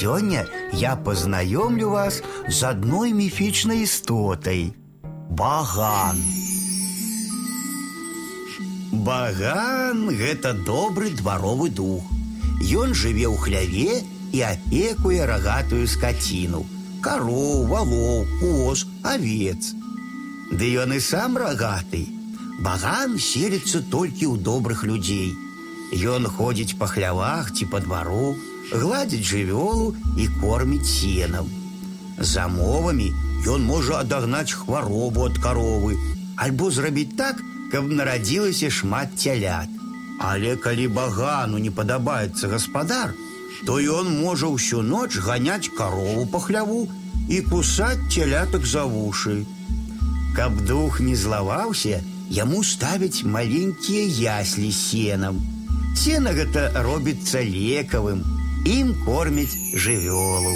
Сёння я познаёмлю вас з адной міфічнай істотай Баган. Баган гэта добры дваровы дух. Ён жыве ў хляве і апекуе рагатую скаціну, кароў, валоў, коз, авец. Ды ён і сам рагаты. Баган селіцца толькі ў добрых людзей. Ён ходзіць па хлявах ці па двару, гладзіць жывёлу і корміць сенам. Замовамі ён можа адагнаць хваробу ад каровы, альбо зрабіць так, каб нарадзілася шмат цялят. Але калі багану не падабаецца гаспадар, то ён можа ўсю ноч ганяць карову па хляву і кусаць цялятак за вушы. Каб дух не злаваўся, яму ставяць маленькія яслі сенам. Сена гэта робіцца лекавым, ім кормяць жывёлу.